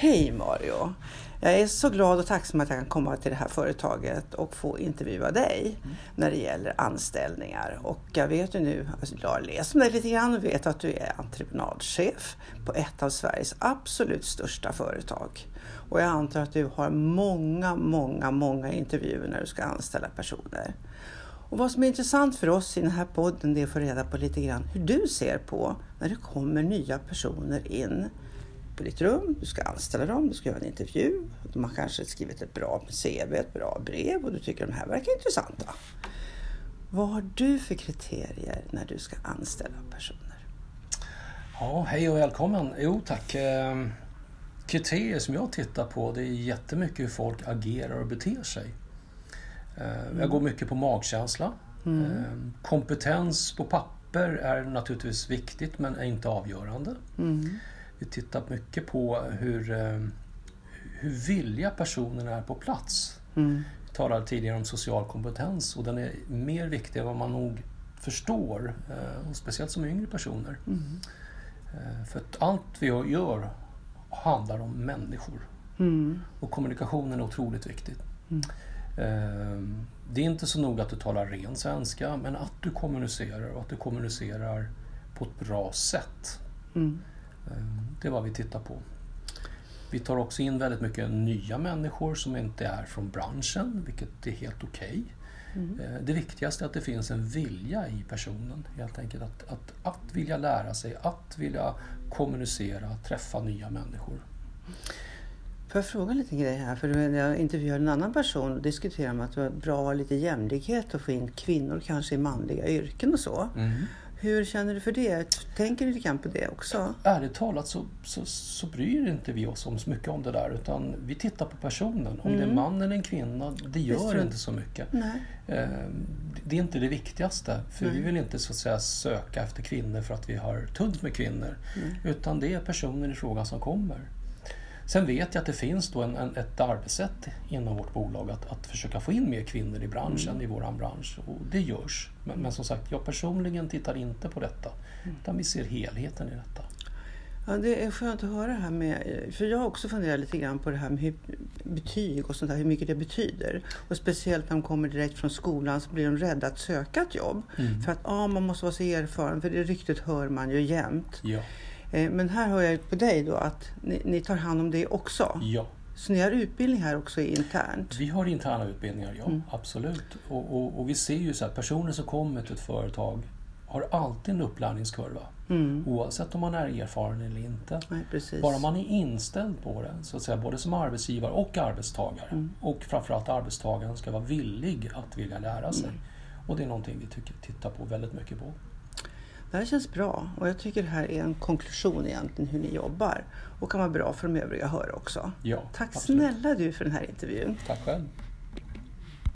Hej Mario! Jag är så glad och tacksam att jag kan komma till det här företaget och få intervjua dig mm. när det gäller anställningar. Och jag vet ju nu, alltså jag har läst om dig lite grann och vet att du är entreprenadchef på ett av Sveriges absolut största företag. Och jag antar att du har många, många, många intervjuer när du ska anställa personer. Och vad som är intressant för oss i den här podden det är att få reda på lite grann hur du ser på när det kommer nya personer in på ditt rum, du ska anställa dem, du ska göra en intervju. De har kanske skrivit ett bra CV, ett bra brev och du tycker de här verkar intressanta. Vad har du för kriterier när du ska anställa personer? Ja, hej och välkommen. Jo tack. Ehm, kriterier som jag tittar på det är jättemycket hur folk agerar och beter sig. Mm. Jag går mycket på magkänsla. Mm. Ehm, kompetens på papper är naturligtvis viktigt men är inte avgörande. Mm. Vi tittar mycket på hur, ehm, hur villiga personerna är på plats. Mm. Vi talade tidigare om social kompetens och den är mer viktig än vad man nog förstår, eh, speciellt som yngre personer. Mm. Eh, för att allt vi gör handlar om människor. Mm. Och kommunikationen är otroligt viktigt. Mm. Det är inte så noga att du talar ren svenska, men att du kommunicerar och att du kommunicerar på ett bra sätt. Mm. Det är vad vi tittar på. Vi tar också in väldigt mycket nya människor som inte är från branschen, vilket är helt okej. Okay. Mm. Ehm, det viktigaste är att det finns en vilja i personen, helt enkelt. Att, att, att vilja lära sig, att vilja kommunicera, träffa nya människor. Får jag fråga lite grejer här? För när jag intervjuade en annan person och diskuterade om att det var bra att ha lite jämlikhet och få in kvinnor kanske i manliga yrken och så. Mm. Hur känner du för det? Tänker du lite grann på det också? Ärligt talat så, så, så bryr inte vi oss om så mycket om det där utan vi tittar på personen. Om mm. det är mm. man eller en kvinna, det gör det inte så mycket. Nej. Ehm, det är inte det viktigaste. För Nej. vi vill inte så att säga söka efter kvinnor för att vi har tunt med kvinnor. Nej. Utan det är personen i fråga som kommer. Sen vet jag att det finns då en, en, ett arbetssätt inom vårt bolag att, att försöka få in mer kvinnor i branschen, mm. i vår bransch. Och det görs. Men, men, som sagt, jag personligen tittar inte på detta. Mm. Utan vi ser helheten i detta. Ja, det är skönt att höra det här med, för jag har också funderat lite grann på det här med hur, betyg och sånt där, hur mycket det betyder. Och speciellt när de kommer direkt från skolan så blir de rädda att söka ett jobb. Mm. För att ah, man måste vara så erfaren, för det ryktet hör man ju jämt. Ja. Eh, men här hör jag på dig då att ni, ni, tar hand om det också. Ja. Så ni har utbildning här också internt? Vi har interna utbildningar, ja. Mm. Absolut. Och, och, och, vi ser ju så här, personer som kommer till ett företag har alltid en upplärningskurva. Mm. Oavsett om man är erfaren eller inte. Nej, Bara man är inställd på det, så att säga, både som arbetsgivare och arbetstagare. Mm. Och framförallt arbetstagaren ska vara villig att vilja lära sig. Mm. Och det är någonting vi tycker, tittar på väldigt mycket på. Det här känns bra och jag tycker det här är en konklusion egentligen hur ni jobbar och kan vara bra för de övriga att höra också. Ja, Tack absolut. snälla du för den här intervjun. Tack själv.